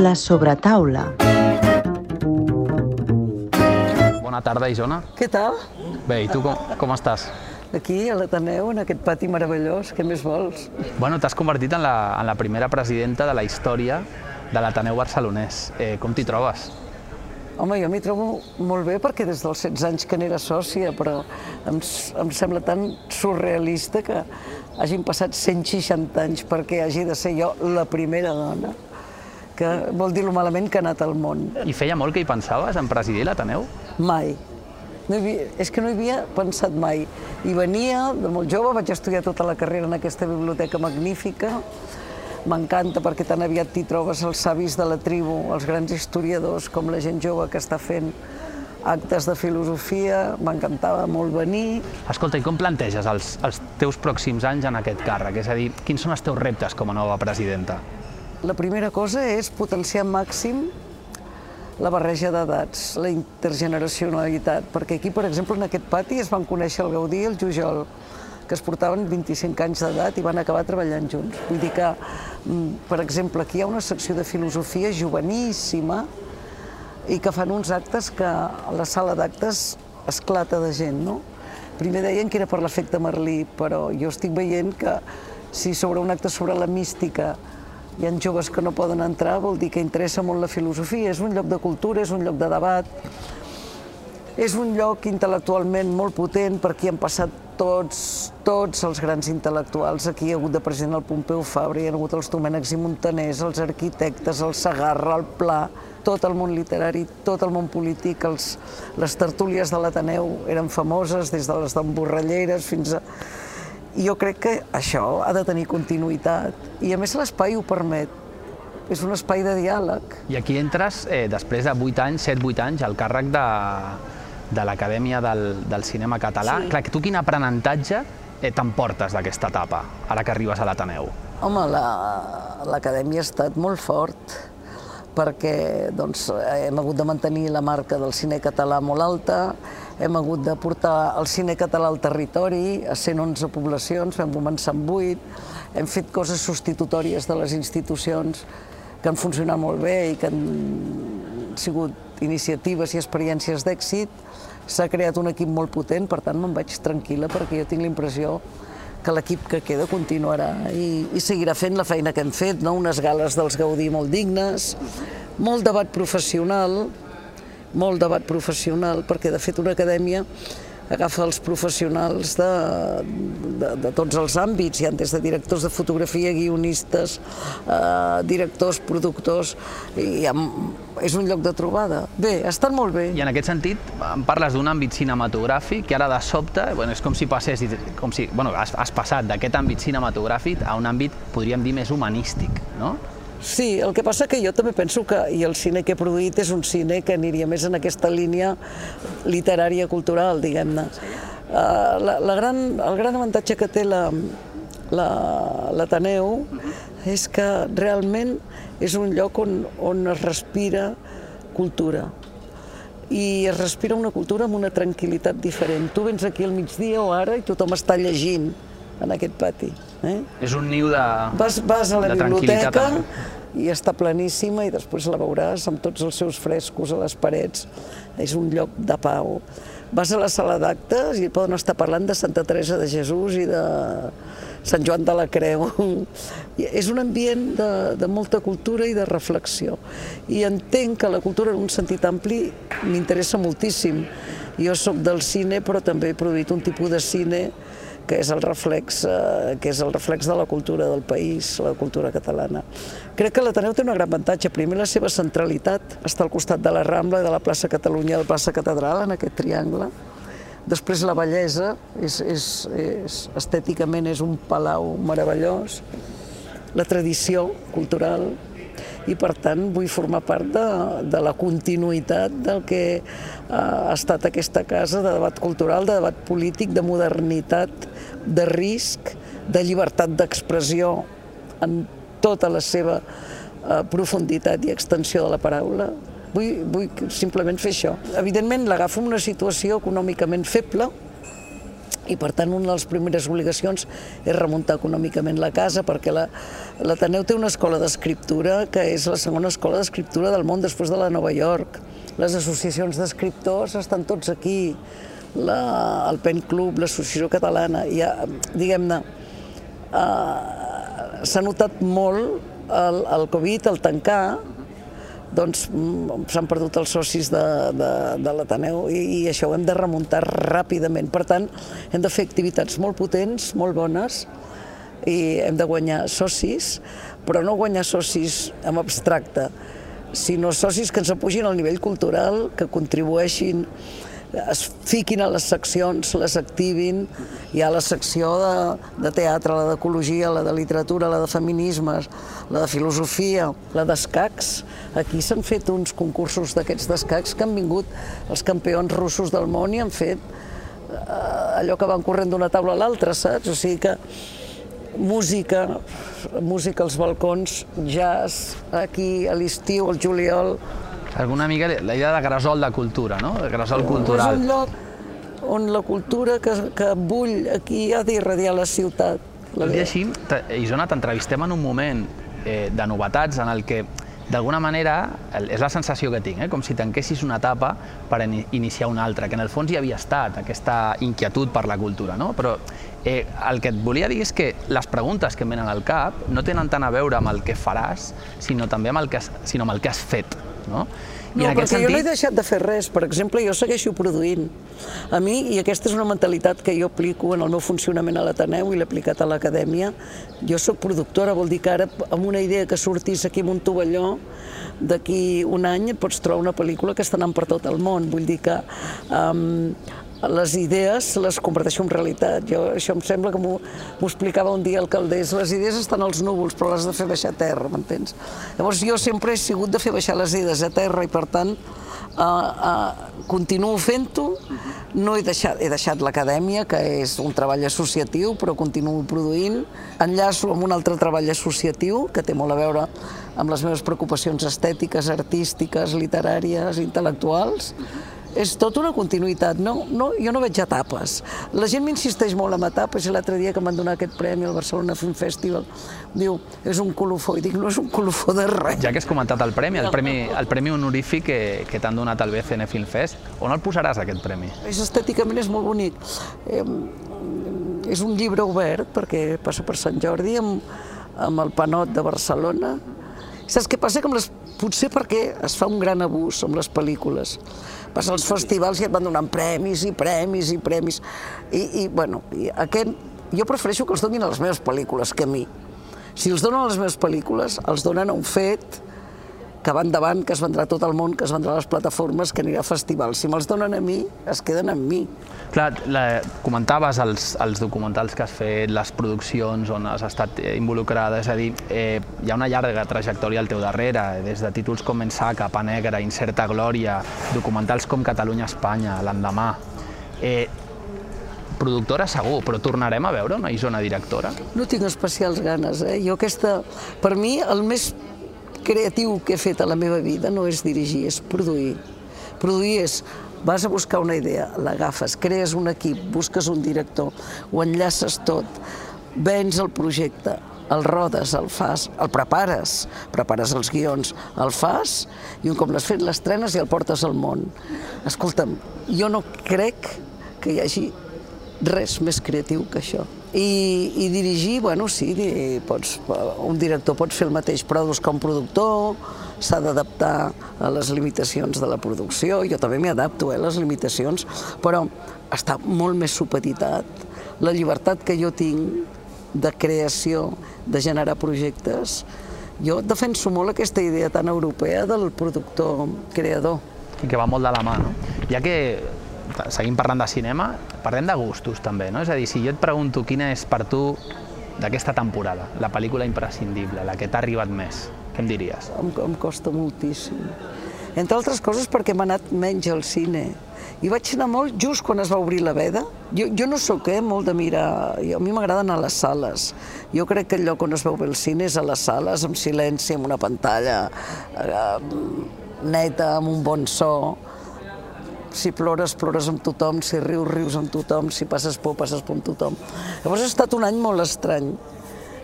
La sobretaula. Bona tarda, Isona. Què tal? Bé, i tu com, com estàs? Aquí, a l'Ateneu, en aquest pati meravellós, què més vols? Bueno, t'has convertit en la, en la primera presidenta de la història de l'Ateneu barcelonès. Eh, com t'hi trobes? Home, jo m'hi trobo molt bé perquè des dels 16 anys que n'era sòcia, però em, em sembla tan surrealista que hagin passat 160 anys perquè hagi de ser jo la primera dona, que vol dir lo malament que ha anat al món. I feia molt que hi pensaves, en presidir l'Ateneu? Mai. No havia, és que no hi havia pensat mai. I venia de molt jove, vaig estudiar tota la carrera en aquesta biblioteca magnífica, M'encanta perquè tan aviat t'hi trobes els savis de la tribu, els grans historiadors, com la gent jove que està fent actes de filosofia, m'encantava molt venir. Escolta, i com planteges els, els teus pròxims anys en aquest càrrec? És a dir, quins són els teus reptes com a nova presidenta? La primera cosa és potenciar màxim la barreja d'edats, la intergeneracionalitat, perquè aquí, per exemple, en aquest pati es van conèixer el Gaudí i el Jujol, que es portaven 25 anys d'edat i van acabar treballant junts. Vull dir que, mm, per exemple, aquí hi ha una secció de filosofia joveníssima i que fan uns actes que a la sala d'actes esclata de gent, no? Primer deien que era per l'efecte Merlí, però jo estic veient que si sobre un acte sobre la mística hi ha joves que no poden entrar, vol dir que interessa molt la filosofia. És un lloc de cultura, és un lloc de debat, és un lloc intel·lectualment molt potent per qui han passat tots, tots els grans intel·lectuals. Aquí hi ha hagut de president el Pompeu Fabra, hi ha hagut els Domènecs i Montaners, els arquitectes, el Sagarra, el Pla, tot el món literari, tot el món polític, els, les tertúlies de l'Ateneu eren famoses, des de les d'emborrelleres fins a... Jo crec que això ha de tenir continuïtat. I a més l'espai ho permet. És un espai de diàleg. I aquí entres, eh, després de 8 anys, 7-8 anys, al càrrec de, de l'Acadèmia del, del Cinema Català. Sí. Clar, tu quin aprenentatge eh, t'emportes d'aquesta etapa, ara que arribes a l'Ateneu? Home, l'Acadèmia la, ha estat molt fort perquè doncs, hem hagut de mantenir la marca del cine català molt alta, hem hagut de portar el cine català al territori, a 111 poblacions, vam començar amb 8, hem fet coses substitutòries de les institucions que han funcionat molt bé i que han sigut iniciatives i experiències d'èxit, s'ha creat un equip molt potent, per tant me'n vaig tranquil·la perquè jo tinc la impressió que l'equip que queda continuarà i, i seguirà fent la feina que hem fet, no? unes gales dels Gaudí molt dignes, molt debat professional, molt debat professional, perquè de fet una acadèmia agafa els professionals de, de, de tots els àmbits, hi ha des de directors de fotografia, guionistes, eh, directors, productors, i ha, és un lloc de trobada. Bé, ha estat molt bé. I en aquest sentit, em parles d'un àmbit cinematogràfic que ara de sobte, bueno, és com si passés, com si, bueno, has, has passat d'aquest àmbit cinematogràfic a un àmbit, podríem dir, més humanístic, no? Sí, el que passa que jo també penso que, i el cine que he produït és un cine que aniria més en aquesta línia literària cultural, diguem-ne. Uh, la, la gran, el gran avantatge que té l'Ateneu la, la, és que realment és un lloc on, on es respira cultura i es respira una cultura amb una tranquil·litat diferent. Tu vens aquí al migdia o ara i tothom està llegint en aquest pati. Eh? És un niu de Vas, vas a la biblioteca i està planíssima i després la veuràs amb tots els seus frescos a les parets. És un lloc de pau. Vas a la sala d'actes i poden estar parlant de Santa Teresa de Jesús i de Sant Joan de la Creu. I és un ambient de, de molta cultura i de reflexió. I entenc que la cultura en un sentit ampli m'interessa moltíssim. Jo sóc del cine, però també he produït un tipus de cine que és el reflex, eh, que és el reflex de la cultura del país, la cultura catalana. Crec que l'Ateneu té un gran avantatge. Primer, la seva centralitat, està al costat de la Rambla, de la plaça Catalunya, de la plaça Catedral, en aquest triangle. Després la bellesa, és, és, és, estèticament és un palau meravellós. La tradició cultural, i per tant vull formar part de, de la continuïtat del que eh, ha estat aquesta casa de debat cultural, de debat polític, de modernitat, de risc, de llibertat d'expressió en tota la seva eh, profunditat i extensió de la paraula. Vull, vull simplement fer això. Evidentment l'agafo una situació econòmicament feble, i per tant una de les primeres obligacions és remuntar econòmicament la casa perquè l'Ateneu la, té una escola d'escriptura que és la segona escola d'escriptura del món després de la Nova York. Les associacions d'escriptors estan tots aquí, la, el Pen Club, l'Associació Catalana, ja, diguem-ne, eh, s'ha notat molt el, el Covid, el tancar, doncs mm, s'han perdut els socis de, de, de l'Ateneu i, i això ho hem de remuntar ràpidament. Per tant, hem de fer activitats molt potents, molt bones, i hem de guanyar socis, però no guanyar socis en abstracte, sinó socis que ens apugin al nivell cultural, que contribueixin es fiquin a les seccions, les activin. Hi ha la secció de, de teatre, la d'ecologia, la de literatura, la de feminismes, la de filosofia, la d'escacs. Aquí s'han fet uns concursos d'aquests d'escacs que han vingut els campions russos del món i han fet eh, allò que van corrent d'una taula a l'altra, saps? O sigui que música, música als balcons, jazz, aquí a l'estiu, al juliol, alguna mica la idea de gresol de cultura, no? De gresol cultural. És un lloc on la cultura que, que bull aquí ha d'irradiar la ciutat. Tot i així, Isona, t'entrevistem en un moment eh, de novetats en el que d'alguna manera, és la sensació que tinc, eh? com si tanquessis una etapa per iniciar una altra, que en el fons hi havia estat aquesta inquietud per la cultura, no? però eh, el que et volia dir és que les preguntes que em venen al cap no tenen tant a veure amb el que faràs, sinó també amb el que has, sinó amb el que has fet. No? No, perquè sentit... jo no he deixat de fer res. Per exemple, jo segueixo produint. A mi, i aquesta és una mentalitat que jo aplico en el meu funcionament a l'Ateneu i l'he aplicat a l'acadèmia, jo sóc productora, vol dir que ara amb una idea que sortís aquí en un tovalló, d'aquí un any pots trobar una pel·lícula que està anant per tot el món. Vull dir que um, les idees les converteixo en realitat. Jo, això em sembla que m'ho explicava un dia el Caldés. Les idees estan als núvols, però les de fer baixar a terra, m'entens? Llavors jo sempre he sigut de fer baixar les idees a terra i per tant uh, uh, continuo fent-ho. No he deixat, he deixat l'acadèmia, que és un treball associatiu, però continuo produint. Enllaço amb un altre treball associatiu, que té molt a veure amb les meves preocupacions estètiques, artístiques, literàries, intel·lectuals, és tota una continuïtat, no, no, jo no veig etapes. La gent m'insisteix molt en etapes i l'altre dia que m'han donat aquest premi al Barcelona Film Festival diu, és un colofó, i dic, no és un colofó de res. Ja que has comentat el premi, el premi, el premi honorífic que, que t'han donat al BCN Film Fest, on el posaràs aquest premi? És estèticament és molt bonic. Eh, és un llibre obert perquè passa per Sant Jordi amb, amb el Panot de Barcelona. Saps què passa? Que amb les, potser perquè es fa un gran abús amb les pel·lícules vas als festivals i et van donant premis i premis i premis. I, i bueno, i aquest, jo prefereixo que els donin a les meves pel·lícules que a mi. Si els donen a les meves pel·lícules, els donen a un fet que va endavant, que es vendrà tot el món, que es vendrà a les plataformes, que anirà a festivals. Si me'ls donen a mi, es queden amb mi. Clar, la, comentaves els, els documentals que has fet, les produccions on has estat involucrada, és a dir, eh, hi ha una llarga trajectòria al teu darrere, des de títols com Ensà, Capa Negra, Incerta Glòria, documentals com Catalunya-Espanya, l'endemà. Eh, productora segur, però tornarem a veure una Isona directora? No tinc especials ganes, eh? Jo aquesta, per mi, el més creatiu que he fet a la meva vida no és dirigir, és produir. Produir és vas a buscar una idea, l'agafes, crees un equip, busques un director, ho enllaces tot, vens el projecte, el rodes, el fas, el prepares, prepares els guions, el fas i un cop l'has fet l'estrenes i el portes al món. Escolta'm, jo no crec que hi hagi res més creatiu que això. I, i dirigir, bueno, sí, pots, un director pot fer el mateix, però buscar un productor, s'ha d'adaptar a les limitacions de la producció, jo també m'hi adapto, eh, les limitacions, però està molt més supeditat. La llibertat que jo tinc de creació, de generar projectes, jo defenso molt aquesta idea tan europea del productor creador. I que va molt de la mà, no? Ja que seguim parlant de cinema, parlem de gustos també, no? És a dir, si jo et pregunto quina és per tu d'aquesta temporada, la pel·lícula imprescindible, la que t'ha arribat més, què em diries? Em, em costa moltíssim. Entre altres coses perquè m'ha anat menys al cine. I vaig anar molt just quan es va obrir la veda. Jo, jo no sóc eh, molt de mirar... A mi m'agrada anar a les sales. Jo crec que el lloc on es veu bé el cine és a les sales, amb silenci, amb una pantalla eh, neta, amb un bon so si plores, plores amb tothom, si rius, rius amb tothom, si passes por, passes por amb tothom. Llavors ha estat un any molt estrany.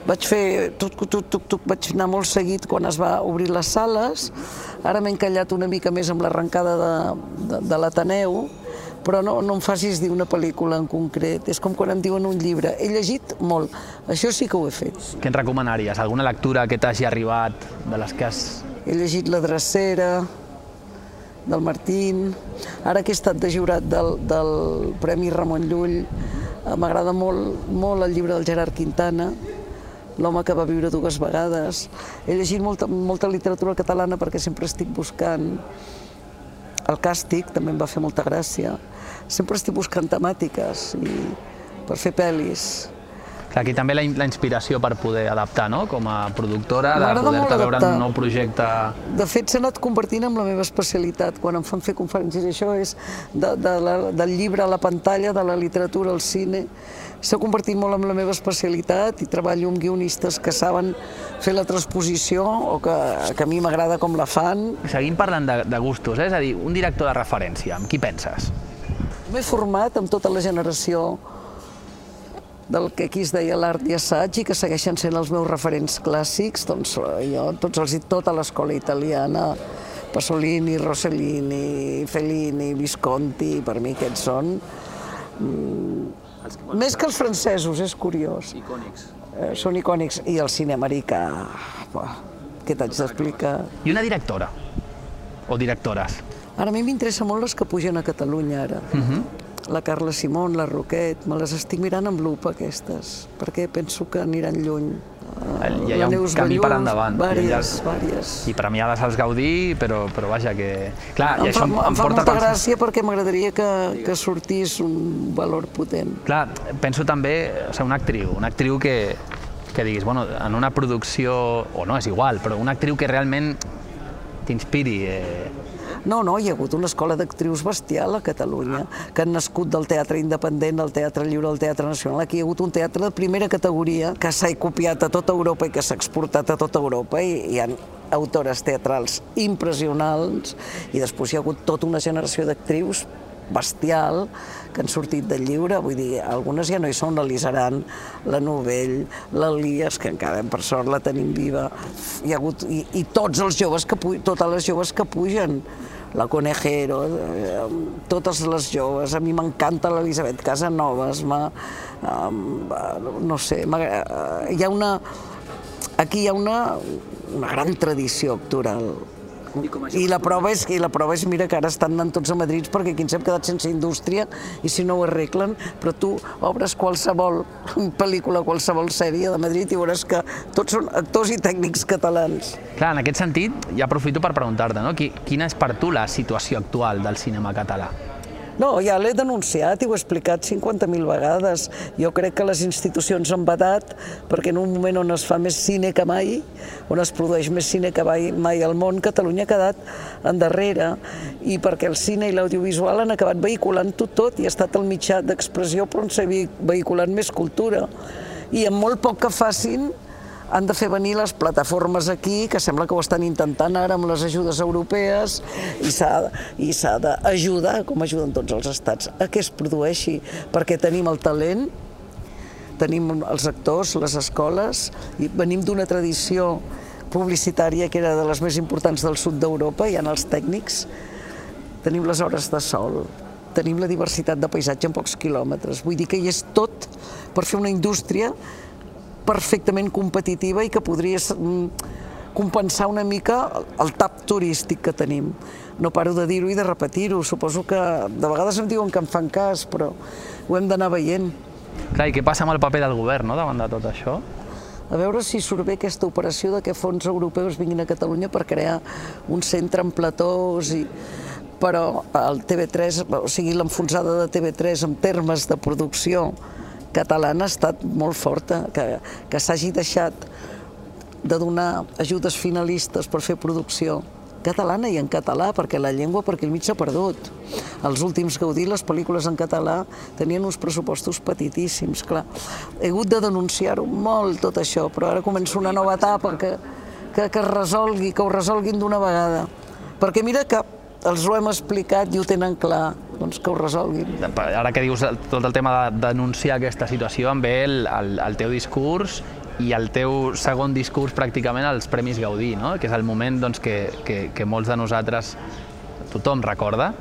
Vaig fer, tuc, tuc, tuc, tuc, vaig anar molt seguit quan es va obrir les sales, ara m'he encallat una mica més amb l'arrencada de, de, de l'Ateneu, però no, no em facis dir una pel·lícula en concret, és com quan em diuen un llibre. He llegit molt, això sí que ho he fet. Què ens recomanaries? Alguna lectura que t'hagi arribat, de les que has... He llegit La Drecera, del Martín, ara que he estat de jurat del, del Premi Ramon Llull, eh, m'agrada molt, molt el llibre del Gerard Quintana, l'home que va viure dues vegades. He llegit molta, molta literatura catalana perquè sempre estic buscant el càstig, també em va fer molta gràcia. Sempre estic buscant temàtiques i per fer pel·lis. Aquí també la, la inspiració per poder adaptar, no? Com a productora, de poder-te veure en un nou projecte... De fet, s'ha anat convertint en la meva especialitat. Quan em fan fer conferències, això és de, de la, del llibre a la pantalla, de la literatura al cine. S'ha convertit molt en la meva especialitat i treballo amb guionistes que saben fer la transposició o que, que a mi m'agrada com la fan. Seguim parlant de, de gustos, eh? és a dir, un director de referència, amb qui penses? M'he format amb tota la generació del que aquí es deia l'art i assaig i que segueixen sent els meus referents clàssics, doncs eh, jo tots els dit tota l'escola italiana, Pasolini, Rossellini, Fellini, Visconti, per mi aquests són... Mm, més que els francesos, és curiós. Icònics. Eh, són icònics. I el cine americà, bah, què t'haig d'explicar? I una directora? O directores? Ara a mi m'interessa molt les que pugen a Catalunya ara. Uh mhm. -huh la Carla Simón, la Roquet, me les estic mirant amb lupa aquestes, perquè penso que aniran lluny. Ja hi ha un Neus camí per endavant. Vàries, vàries. I premiades als Gaudí, però, però vaja, que... Clar, em i això fa, em, em fa molta pensar... gràcia perquè m'agradaria que, que sortís un valor potent. Clar, penso també, o sigui, una actriu, una actriu que, que diguis, bueno, en una producció, o no, és igual, però una actriu que realment t'inspiri, eh, no, no, hi ha hagut una escola d'actrius bestial a Catalunya, que han nascut del teatre independent, del teatre lliure, del teatre nacional. Aquí hi ha hagut un teatre de primera categoria que s'ha copiat a tota Europa i que s'ha exportat a tota Europa i hi ha autores teatrals impressionants i després hi ha hagut tota una generació d'actrius bestial que han sortit del lliure, vull dir, algunes ja no hi són, la Lisaran, la Novell, l'Elias, que encara per sort la tenim viva, hi ha hagut, i, i tots els joves que totes les joves que pugen, la Conejero, eh, totes les joves. A mi m'encanta l'Elisabet Casanovas, eh, no sé, eh, hi ha una... Aquí hi ha una, una gran tradició actoral i la prova és, i la prova és, mira, que ara estan anant tots a Madrid perquè aquí ens hem quedat sense indústria i si no ho arreglen, però tu obres qualsevol pel·lícula, qualsevol sèrie de Madrid i veuràs que tots són actors i tècnics catalans. Clar, en aquest sentit, ja aprofito per preguntar-te, no? Quina és per tu la situació actual del cinema català? No, ja l'he denunciat i ho he explicat 50.000 vegades. Jo crec que les institucions han badat perquè en un moment on es fa més cine que mai, on es produeix més cine que mai, mai al món, Catalunya ha quedat endarrere i perquè el cine i l'audiovisual han acabat vehiculant-ho tot i ha estat el mitjà d'expressió però on s'ha vehiculat més cultura. I amb molt poc que facin, han de fer venir les plataformes aquí, que sembla que ho estan intentant ara amb les ajudes europees, i s'ha d'ajudar, com ajuden tots els estats, a que es produeixi, perquè tenim el talent, tenim els actors, les escoles, i venim d'una tradició publicitària que era de les més importants del sud d'Europa, hi ha els tècnics, tenim les hores de sol, tenim la diversitat de paisatge en pocs quilòmetres, vull dir que hi és tot per fer una indústria perfectament competitiva i que podria mm, compensar una mica el tap turístic que tenim. No paro de dir-ho i de repetir-ho. Suposo que de vegades em diuen que em fan cas, però ho hem d'anar veient. Clar, i què passa amb el paper del govern no, davant de tot això? a veure si surt bé aquesta operació de que fons europeus vinguin a Catalunya per crear un centre en platós i però el TV3, o sigui, l'enfonsada de TV3 en termes de producció catalana ha estat molt forta, que, que s'hagi deixat de donar ajudes finalistes per fer producció catalana i en català, perquè la llengua per al mig s'ha perdut. Els últims Gaudí, les pel·lícules en català, tenien uns pressupostos petitíssims, clar. He hagut de denunciar-ho molt, tot això, però ara comença una nova etapa que, que, que es resolgui, que ho resolguin d'una vegada. Perquè mira que els ho hem explicat i ho tenen clar, doncs que ho resolguin. Ara que dius tot el tema de denunciar aquesta situació, em ve el, el, el teu discurs i el teu segon discurs pràcticament als Premis Gaudí, no? que és el moment doncs, que, que, que molts de nosaltres, tothom recorda.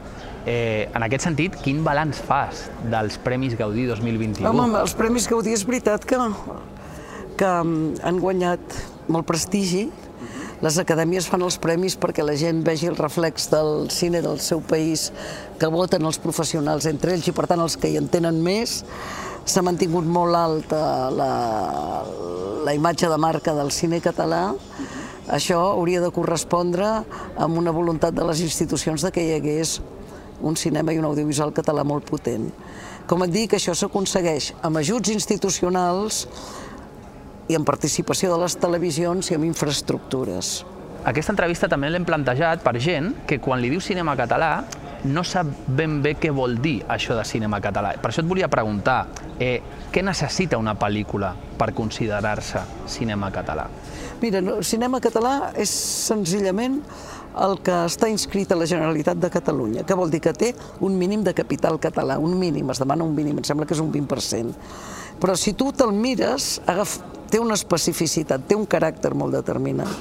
Eh, en aquest sentit, quin balanç fas dels Premis Gaudí 2021? Home, els Premis Gaudí és veritat que, que han guanyat molt prestigi, les acadèmies fan els premis perquè la gent vegi el reflex del cine del seu país que voten els professionals entre ells i per tant els que hi entenen més s'ha mantingut molt alta la, la imatge de marca del cine català això hauria de correspondre amb una voluntat de les institucions de que hi hagués un cinema i un audiovisual català molt potent. Com et dic, això s'aconsegueix amb ajuts institucionals i amb participació de les televisions i amb infraestructures. Aquesta entrevista també l'hem plantejat per gent que quan li diu cinema català no sap ben bé què vol dir això de cinema català. Per això et volia preguntar, eh, què necessita una pel·lícula per considerar-se cinema català? Mira, el cinema català és senzillament el que està inscrit a la Generalitat de Catalunya, que vol dir que té un mínim de capital català, un mínim, es demana un mínim, em sembla que és un 20%. Però si tu te'l mires, agaf, té una especificitat, té un caràcter molt determinat.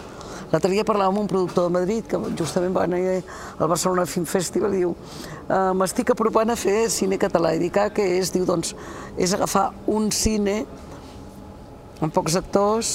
L'altre dia parlava amb un productor de Madrid que justament va anar al Barcelona Film Festival i diu uh, m'estic apropant a fer cine català. I dic, ah, què és? Diu, doncs, és agafar un cine amb pocs actors,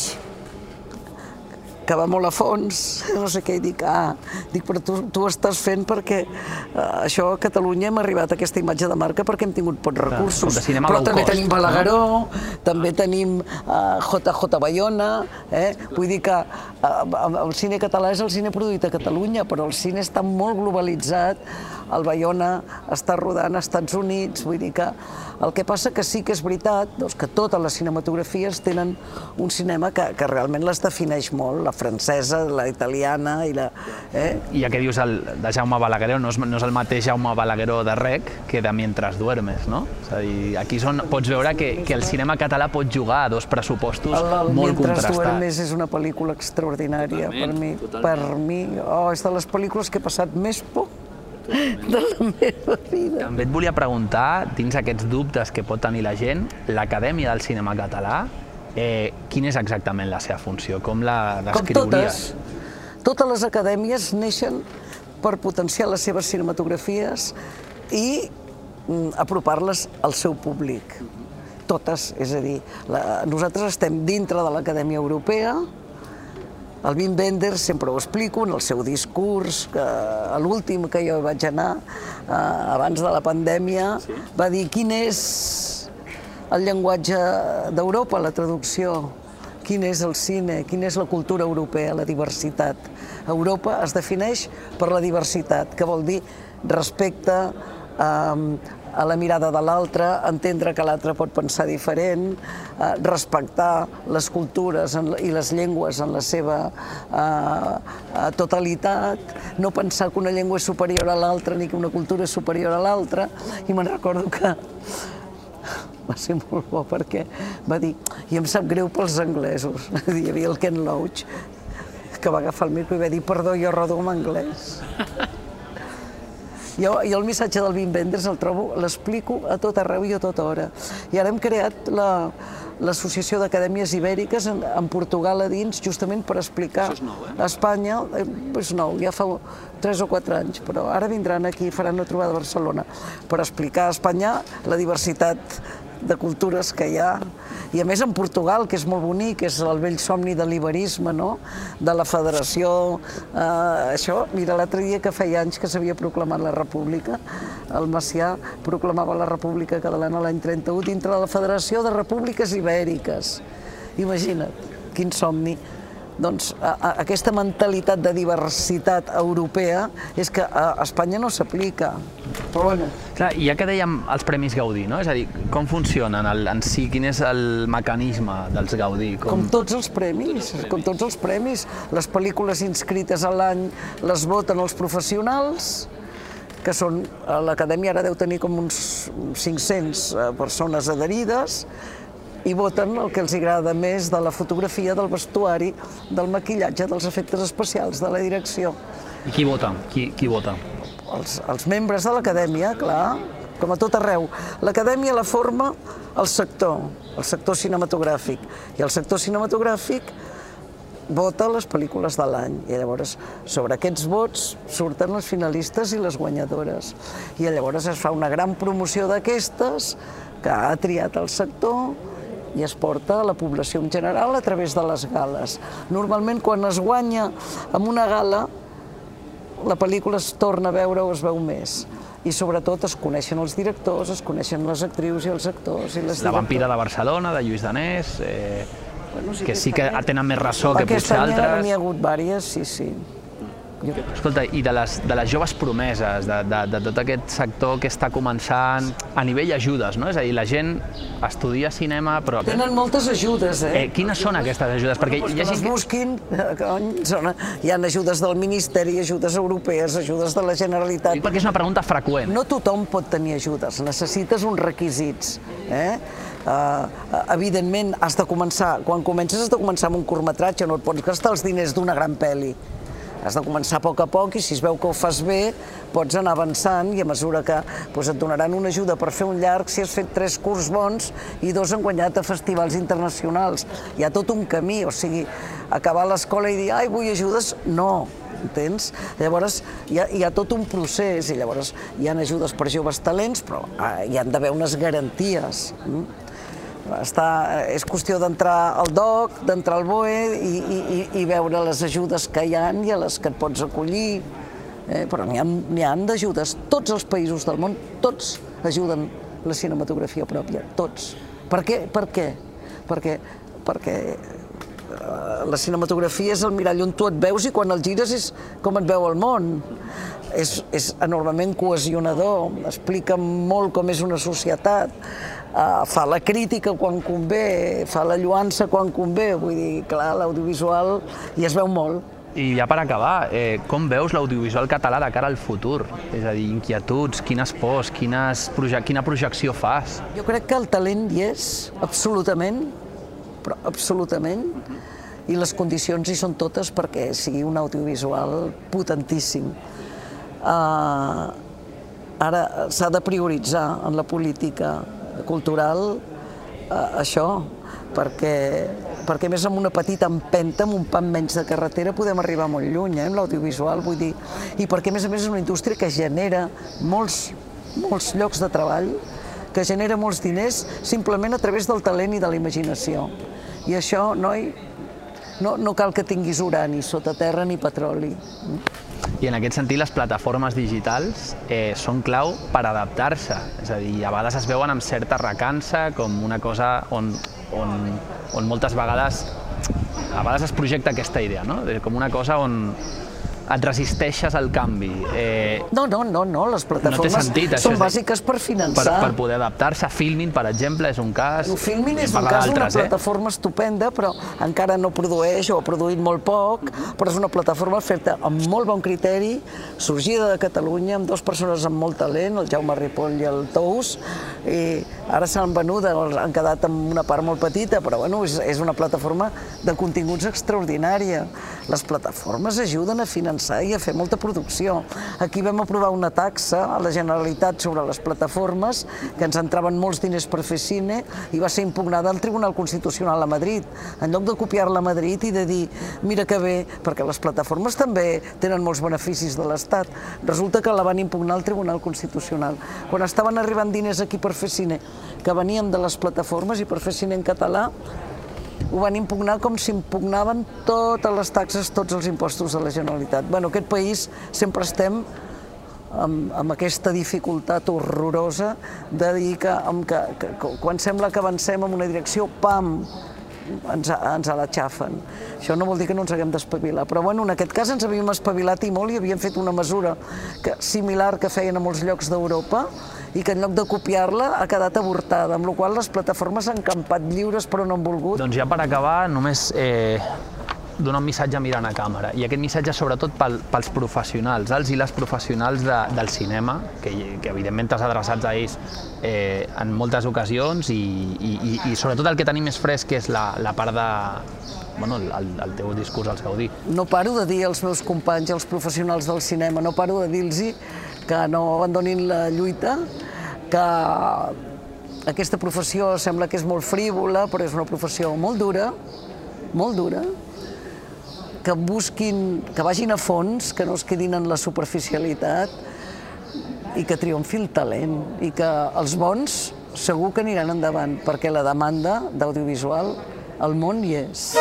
que va molt a fons, no sé què, i dic, ah, dic, però tu, tu estàs fent perquè uh, això a Catalunya hem arribat a aquesta imatge de marca perquè hem tingut pocs recursos. Clar, però també cost, tenim Balagueró, no? també tenim uh, JJ Bayona, eh? vull dir que uh, el cine català és el cine produït a Catalunya, però el cine està molt globalitzat, el Bayona està rodant als Estats Units, vull dir que el que passa que sí que és veritat doncs, que totes les cinematografies tenen un cinema que, que realment les defineix molt, la francesa, la italiana i la... Eh? I ja que dius el, de Jaume Balagueró, no és, no és el mateix Jaume Balagueró de Rec que de Mientras duermes, no? És a dir, aquí són, pots veure que, que el cinema català pot jugar a dos pressupostos el, el molt contrastats. Mientras duermes és una pel·lícula extraordinària totalment, per mi. Totalment. Per mi, oh, és de les pel·lícules que he passat més por de la meva vida. També et volia preguntar, dins aquests dubtes que pot tenir la gent, l'Acadèmia del Cinema Català, eh, quina és exactament la seva funció? Com la descriuries? Com totes. Totes les acadèmies neixen per potenciar les seves cinematografies i mm, apropar-les al seu públic. Totes, és a dir, la, nosaltres estem dintre de l'Acadèmia Europea, el Wim Wenders, sempre ho explico, en el seu discurs, que a l'últim que jo vaig anar, eh, abans de la pandèmia, sí. va dir quin és el llenguatge d'Europa, la traducció, quin és el cine, quina és la cultura europea, la diversitat. Europa es defineix per la diversitat, que vol dir respecte, eh, a la mirada de l'altre, entendre que l'altre pot pensar diferent, eh, respectar les cultures i les llengües en la seva eh, eh, totalitat, no pensar que una llengua és superior a l'altra ni que una cultura és superior a l'altra. I me'n recordo que va ser molt bo perquè va dir, i em sap greu pels anglesos, hi havia el Ken Loach, que va agafar el micro i va dir, perdó, jo rodo en anglès. Jo, jo el missatge del Wim Wenders el trobo, l'explico a tot arreu i a tota hora. I ara hem creat la, l'Associació d'Acadèmies Ibèriques en, en Portugal a dins, justament per explicar nou, eh? a Espanya, eh, és nou, ja fa 3 o 4 anys, però ara vindran aquí i faran una trobada a Barcelona per explicar a Espanya la diversitat de cultures que hi ha. I a més en Portugal, que és molt bonic, és el vell somni de l'iberisme, no? de la federació. Eh, això, mira, l'altre dia que feia anys que s'havia proclamat la República, el Macià proclamava la República Catalana l'any 31 dintre de la Federació de Repúbliques Ibèriques. Imagina't, quin somni doncs a, a, aquesta mentalitat de diversitat europea és que a Espanya no s'aplica. Però bueno. Clar, ja que dèiem els Premis Gaudí, no? És a dir, com funcionen el, en si, quin és el mecanisme dels Gaudí? Com... com tots els premis, com tots els premis. Les pel·lícules inscrites a l'any les voten els professionals, que són, l'Acadèmia ara deu tenir com uns 500 eh, persones adherides, i voten el que els agrada més de la fotografia, del vestuari, del maquillatge, dels efectes especials, de la direcció. I qui vota? Qui, qui vota? els, els membres de l'acadèmia, clar, com a tot arreu. L'acadèmia la forma el sector, el sector cinematogràfic. I el sector cinematogràfic vota les pel·lícules de l'any i llavors sobre aquests vots surten les finalistes i les guanyadores i llavors es fa una gran promoció d'aquestes que ha triat el sector i es porta a la població en general a través de les gales. Normalment quan es guanya amb una gala la pel·lícula es torna a veure o es veu més i sobretot es coneixen els directors, es coneixen les actrius i els actors i les La vampira de Barcelona, de Lluís Danés, eh, bueno, sí que sí que tenen més ressò que potser altres. Aquest any n'hi ha hagut vàries, sí, sí. Escolta, i de les, de les joves promeses, de, de, de tot aquest sector que està començant a nivell ajudes, no? És a dir, la gent estudia cinema, però... Tenen moltes ajudes, eh? eh quines són aquestes ajudes? Perquè bueno, hi ha gent que... busquin, eh, cony, són, hi ha ajudes del Ministeri, ajudes europees, ajudes de la Generalitat... Perquè és una pregunta freqüent. No tothom pot tenir ajudes, necessites uns requisits, eh? Uh, evidentment, has de començar, quan comences has de començar amb un curtmetratge, no et pots gastar els diners d'una gran pel·li has de començar a poc a poc i si es veu que ho fas bé pots anar avançant i a mesura que doncs, et donaran una ajuda per fer un llarg si has fet tres curs bons i dos han guanyat a festivals internacionals. Hi ha tot un camí, o sigui, acabar l'escola i dir ai, vull ajudes, no, entens? Llavors hi ha, hi ha tot un procés i llavors hi ha ajudes per joves talents, però ah, hi han d'haver unes garanties. Mm? Està, és qüestió d'entrar al DOC, d'entrar al BOE i, i, i veure les ajudes que hi han i a les que et pots acollir. Eh, però n'hi ha, ha d'ajudes. Tots els països del món, tots ajuden la cinematografia pròpia, tots. Per què? Per què? Perquè, perquè eh, la cinematografia és el mirall on tu et veus i quan el gires és com et veu el món. És, és enormement cohesionador, explica molt com és una societat, Uh, fa la crítica quan convé, fa la lluança quan convé, vull dir, clar, l'audiovisual i es veu molt. I ja per acabar, eh, com veus l'audiovisual català de cara al futur? És a dir, inquietuds, quines pors, quines proje quina projecció fas? Jo crec que el talent hi és, absolutament, però absolutament, i les condicions hi són totes perquè sigui un audiovisual potentíssim. Uh, ara s'ha de prioritzar en la política cultural eh, això, perquè, perquè més amb una petita empenta, amb un pan menys de carretera, podem arribar molt lluny, eh, amb l'audiovisual, vull dir, i perquè a més a més és una indústria que genera molts, molts llocs de treball, que genera molts diners simplement a través del talent i de la imaginació. I això, noi, no, no cal que tinguis urani sota terra ni petroli. I en aquest sentit les plataformes digitals eh, són clau per adaptar-se, és a dir, a vegades es veuen amb certa recança com una cosa on, on, on moltes vegades a vegades es projecta aquesta idea, no? com una cosa on, et resisteixes al canvi. Eh, no, no, no, no, les plataformes no sentit, són bàsiques per finançar. Per, per poder adaptar-se. Filmin, per exemple, és un cas. Filmin és un cas d'una eh? plataforma estupenda, però encara no produeix o ha produït molt poc, però és una plataforma feta amb molt bon criteri, sorgida de Catalunya, amb dues persones amb molt talent, el Jaume Ripoll i el Tous, i ara s'han venut, han quedat amb una part molt petita, però bueno, és, és una plataforma de continguts extraordinària. Les plataformes ajuden a finançar i a fer molta producció. Aquí vam aprovar una taxa a la Generalitat sobre les plataformes, que ens entraven molts diners per fer cine, i va ser impugnada al Tribunal Constitucional a Madrid. En lloc de copiar-la a Madrid i de dir, mira que bé, perquè les plataformes també tenen molts beneficis de l'Estat, resulta que la van impugnar al Tribunal Constitucional. Quan estaven arribant diners aquí per fer cine, que venien de les plataformes i per fer cine en català, ho van impugnar com si impugnaven totes les taxes, tots els impostos de la Generalitat. Bueno, aquest país sempre estem amb, amb aquesta dificultat horrorosa de dir que, amb que, que, que quan sembla que avancem en una direcció, pam, ens, ens la xafen. Això no vol dir que no ens haguem d'espavilar, però bueno, en aquest cas ens havíem espavilat i molt i havíem fet una mesura que, similar que feien a molts llocs d'Europa, i que en lloc de copiar-la ha quedat avortada, amb la qual les plataformes han campat lliures però no han volgut. Doncs ja per acabar, només eh, donar un missatge mirant a càmera, i aquest missatge sobretot pel, pels professionals, els i les professionals de, del cinema, que, que evidentment t'has adreçat a ells eh, en moltes ocasions, i, i, i, i sobretot el que tenim més fresc, és la, la part de, bueno, el, el teu discurs al Saudí. No paro de dir als meus companys, als professionals del cinema, no paro de dir-los que no abandonin la lluita, que aquesta professió sembla que és molt frívola, però és una professió molt dura, molt dura, que busquin, que vagin a fons, que no es quedin en la superficialitat i que triomfi el talent i que els bons segur que aniran endavant perquè la demanda d'audiovisual al món hi és.